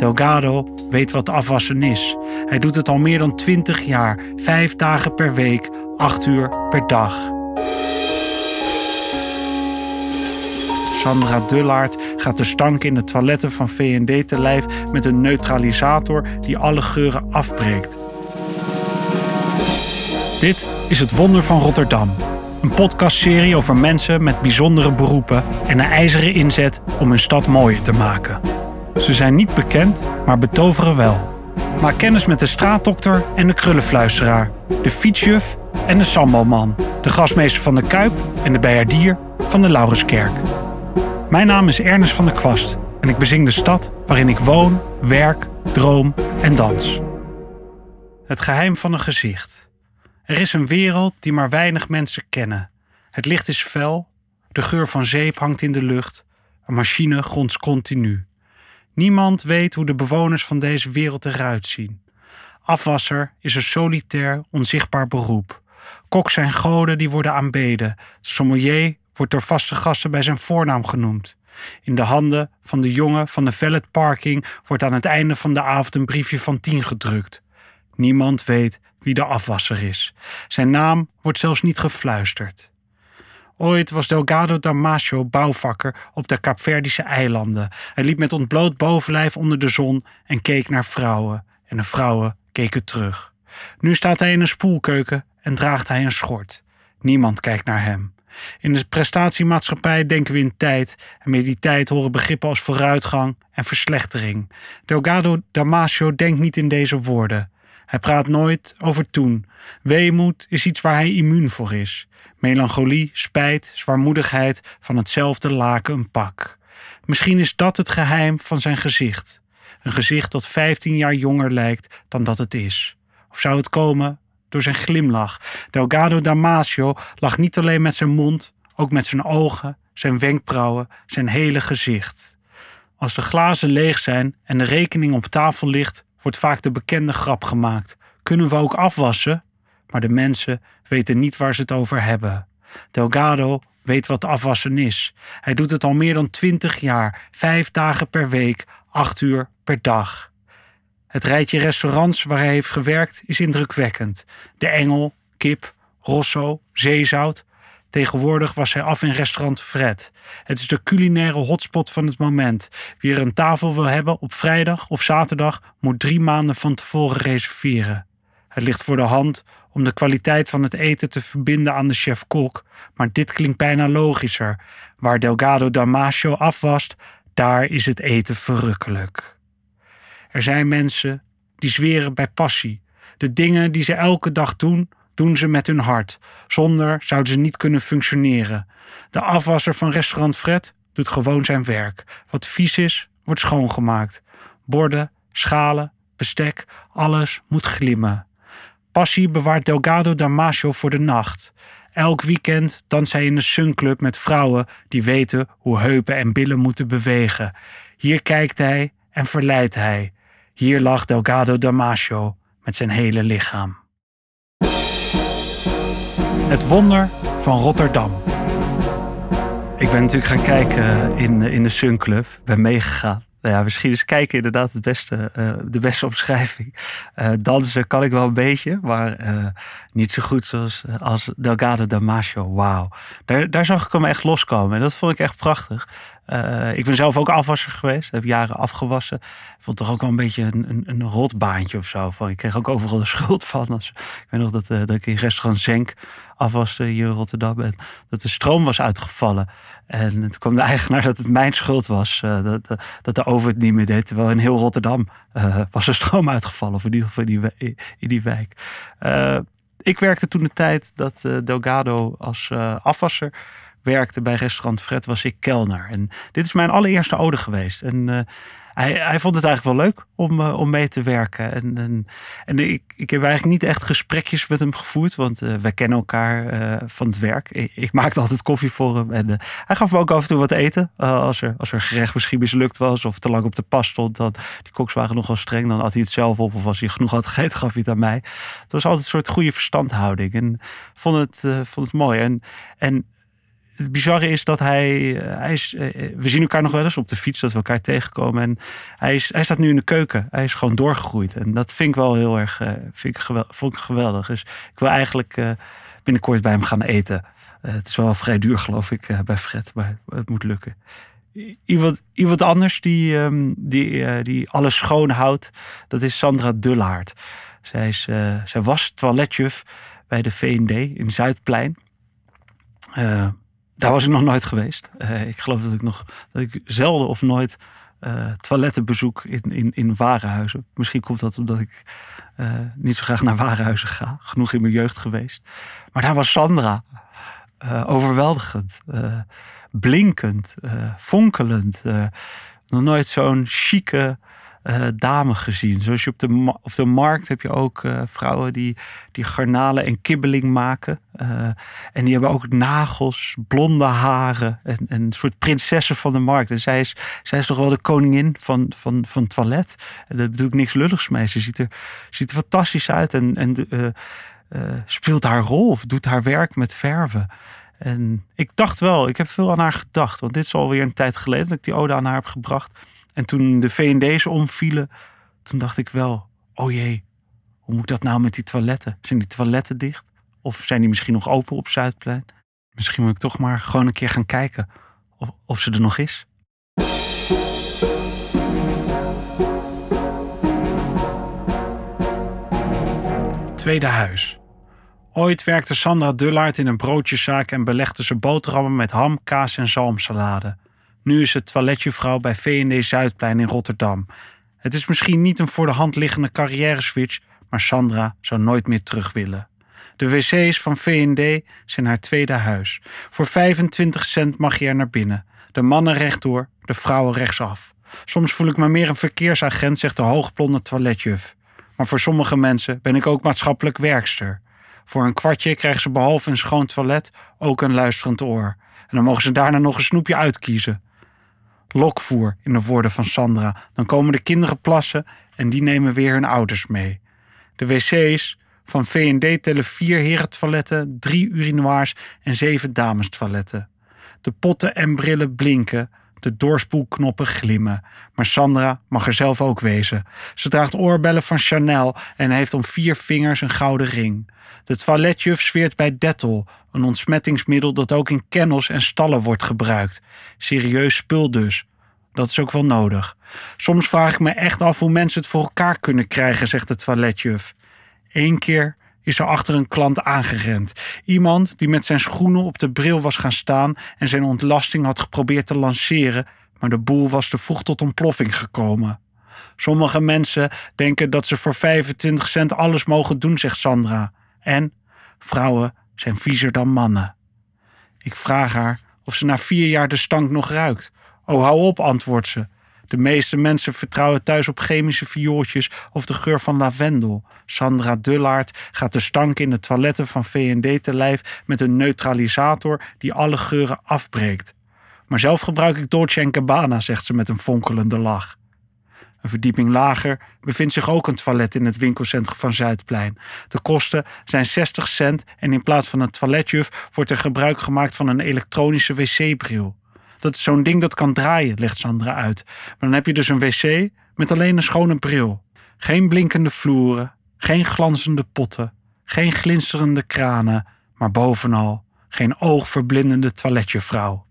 Delgado weet wat afwassen is. Hij doet het al meer dan 20 jaar, vijf dagen per week, acht uur per dag. Sandra Dullaert gaat de stank in de toiletten van V&D te lijf met een neutralisator die alle geuren afbreekt. Dit is het Wonder van Rotterdam. Een podcastserie over mensen met bijzondere beroepen en een ijzeren inzet om hun stad mooier te maken. Ze zijn niet bekend, maar betoveren wel. Maak kennis met de straatdokter en de krullenfluisteraar, de fietsjuf en de sambalman, de gasmeester van de Kuip en de bijaardier van de Laurenskerk. Mijn naam is Ernest van der Kwast en ik bezing de stad waarin ik woon, werk, droom en dans. Het geheim van een gezicht. Er is een wereld die maar weinig mensen kennen. Het licht is fel, de geur van zeep hangt in de lucht, een machine gronst continu. Niemand weet hoe de bewoners van deze wereld eruit zien. Afwasser is een solitair, onzichtbaar beroep. Kok zijn goden die worden aanbeden. Sommelier wordt door vaste gasten bij zijn voornaam genoemd. In de handen van de jongen van de valet parking wordt aan het einde van de avond een briefje van tien gedrukt. Niemand weet wie de afwasser is. Zijn naam wordt zelfs niet gefluisterd. Ooit was Delgado Damasio bouwvakker op de Kaapverdische eilanden. Hij liep met ontbloot bovenlijf onder de zon en keek naar vrouwen. En de vrouwen keken terug. Nu staat hij in een spoelkeuken en draagt hij een schort. Niemand kijkt naar hem. In de prestatiemaatschappij denken we in tijd en met die tijd horen begrippen als vooruitgang en verslechtering. Delgado Damasio denkt niet in deze woorden. Hij praat nooit over toen. Weemoed is iets waar hij immuun voor is. Melancholie, spijt, zwaarmoedigheid van hetzelfde laken een pak. Misschien is dat het geheim van zijn gezicht. Een gezicht dat 15 jaar jonger lijkt dan dat het is. Of zou het komen door zijn glimlach? Delgado Damasio lag niet alleen met zijn mond, ook met zijn ogen, zijn wenkbrauwen, zijn hele gezicht. Als de glazen leeg zijn en de rekening op tafel ligt, wordt vaak de bekende grap gemaakt. Kunnen we ook afwassen? Maar de mensen weten niet waar ze het over hebben. Delgado weet wat afwassen is. Hij doet het al meer dan twintig jaar, vijf dagen per week, acht uur per dag. Het rijtje restaurants waar hij heeft gewerkt is indrukwekkend. De Engel, Kip, Rosso, Zeezout. Tegenwoordig was hij af in restaurant Fred. Het is de culinaire hotspot van het moment. Wie er een tafel wil hebben op vrijdag of zaterdag moet drie maanden van tevoren reserveren. Het ligt voor de hand om de kwaliteit van het eten te verbinden aan de chef-kok, maar dit klinkt bijna logischer. Waar Delgado Damasio afwast, daar is het eten verrukkelijk. Er zijn mensen die zweren bij passie. De dingen die ze elke dag doen, doen ze met hun hart. Zonder zouden ze niet kunnen functioneren. De afwasser van restaurant Fred doet gewoon zijn werk. Wat vies is, wordt schoongemaakt. Borden, schalen, bestek, alles moet glimmen. Passie bewaart Delgado Damasio voor de nacht. Elk weekend danst hij in de Sunclub met vrouwen die weten hoe heupen en billen moeten bewegen. Hier kijkt hij en verleidt hij. Hier lag Delgado Damasio met zijn hele lichaam. Het wonder van Rotterdam. Ik ben natuurlijk gaan kijken in, in de Sunclub. Ben meegegaan. Nou ja, misschien is kijken inderdaad het beste, uh, de beste omschrijving. Uh, dansen kan ik wel een beetje, maar niet zo goed zoals als Delgado Damasio. Wauw. Daar, daar zag ik hem echt loskomen. En dat vond ik echt prachtig. Ik ben zelf ook afwasser geweest. Heb jaren afgewassen. Vond toch ook wel een beetje een, een, een rotbaantje of zo. Van, ik kreeg ook overal de schuld van. Als, ik weet nog dat, dat ik in restaurant Zenk afwaste hier in Rotterdam. Dat de stroom was uitgevallen. En toen kwam de eigenaar dat het mijn schuld was. Uh, dat, dat de over het niet meer deed. Terwijl in heel Rotterdam was er stroom uitgevallen. Of in ieder geval in die, in die wijk. Ik werkte toen de tijd dat Delgado als afwasser werkte bij restaurant Fred. Was ik kelner. En dit is mijn allereerste ode geweest. En hij, hij vond het eigenlijk wel leuk om, uh, om mee te werken. En, en, en, ik, ik heb eigenlijk niet echt gesprekjes met hem gevoerd, want uh, wij kennen elkaar van het werk. Ik, ik, maakte altijd koffie voor hem en hij gaf me ook af en toe wat eten. als, er, als er gerecht misschien mislukt was of te lang op de pas stond, dan die koks waren nogal streng, dan had hij het zelf op. Of als hij genoeg had gegeten, gaf hij het aan mij. Het was altijd een soort goede verstandhouding en vond het, vond het mooi. En, en het bizarre is dat hij, eh, hij is, eh, we zien elkaar nog wel eens op de fiets, dat we elkaar tegenkomen. En hij, is, hij staat nu in de keuken. Hij is gewoon doorgegroeid. En dat vind ik wel heel erg, vind ik geweldig, vond ik geweldig. Dus ik wil eigenlijk binnenkort bij hem gaan eten. het is wel vrij duur, geloof ik, bij Fred, maar het moet lukken. Iemand, iemand anders die, um, die, die alles schoon houdt, dat is Sandra Dullaert. Zij, is, zij was toiletjuf bij de VND in Zuidplein. Daar was ik nog nooit geweest. Uh, ik geloof dat ik nog dat ik zelden of nooit uh, toiletten bezoek in, in, in warenhuizen. Misschien komt dat omdat ik niet zo graag naar warenhuizen ga. Genoeg in mijn jeugd geweest. Maar daar was Sandra. overweldigend. blinkend. fonkelend. nog nooit zo'n chique uh, dame gezien. Zoals je op de, op de markt heb je ook uh, vrouwen die, die garnalen en kibbeling maken. Uh, en die hebben ook nagels, blonde haren en, en een soort prinsessen van de markt. En zij is, zij is toch wel de koningin van, van, van toilet. En daar doe ik niks lulligs mee. Ze ziet er, ziet er fantastisch uit en, en speelt haar rol of doet haar werk met verven. En ik dacht wel, ik heb veel aan haar gedacht. Want dit is alweer een tijd geleden dat ik die ode aan haar heb gebracht. En toen de VND's omvielen, toen dacht ik wel, oh jee, hoe moet dat nou met die toiletten? Zijn die toiletten dicht? Of zijn die misschien nog open op Zuidplein? Misschien moet ik toch maar gewoon een keer gaan kijken of, of ze er nog is. Tweede huis. Ooit werkte Sandra Dullaert in een broodjeszaak en belegde ze boterhammen met ham, kaas en zalmsalade. Nu is het toiletjevrouw bij V&D Zuidplein in Rotterdam. Het is misschien niet een voor de hand liggende carrière switch, maar Sandra zou nooit meer terug willen. De wc's van V&D zijn haar tweede huis. Voor 25 cent mag je er naar binnen. De mannen rechtdoor, de vrouwen rechtsaf. Soms voel ik me meer een verkeersagent, zegt de hoogblonde toiletjuf. Maar voor sommige mensen ben ik ook maatschappelijk werkster. Voor een kwartje krijgen ze behalve een schoon toilet ook een luisterend oor. En dan mogen ze daarna nog een snoepje uitkiezen lokvoer, in de woorden van Sandra. Dan komen de kinderen plassen en die nemen weer hun ouders mee. De wc's van V&D tellen vier herentoiletten, drie urinoirs en zeven damestoiletten. De potten en brillen blinken, de doorspoelknoppen glimmen. Maar Sandra mag er zelf ook wezen. Ze draagt oorbellen van Chanel en heeft om vier vingers een gouden ring. De toiletjuf zweert bij Dettol, een ontsmettingsmiddel dat ook in kennels en stallen wordt gebruikt. Serieus spul dus. Dat is ook wel nodig. Soms vraag ik me echt af hoe mensen het voor elkaar kunnen krijgen, zegt de toiletjuf. Eén keer is er achter een klant aangerend. Iemand die met zijn schoenen op de bril was gaan staan en zijn ontlasting had geprobeerd te lanceren, maar de boel was te vroeg tot ontploffing gekomen. Sommige mensen denken dat ze voor 25 cent alles mogen doen, zegt Sandra. En vrouwen zijn viezer dan mannen. Ik vraag haar of ze na vier jaar de stank nog ruikt. Oh, hou op, antwoordt ze. De meeste mensen vertrouwen thuis op chemische viooltjes of de geur van lavendel. Sandra Dullaert gaat de stank in de toiletten van V&D te lijf met een neutralisator die alle geuren afbreekt. Maar zelf gebruik ik Dolce Gabbana, zegt ze met een fonkelende lach. Een verdieping lager bevindt zich ook een toilet in het winkelcentrum van Zuidplein. De kosten zijn 60 cent en in plaats van een toiletjuf wordt er gebruik gemaakt van een elektronische wc-bril. Dat zo'n ding dat kan draaien, legt Sandra uit. Maar dan heb je dus een wc met alleen een schone bril. Geen blinkende vloeren, geen glanzende potten, geen glinsterende kranen, maar bovenal geen oogverblindende toiletjevrouw.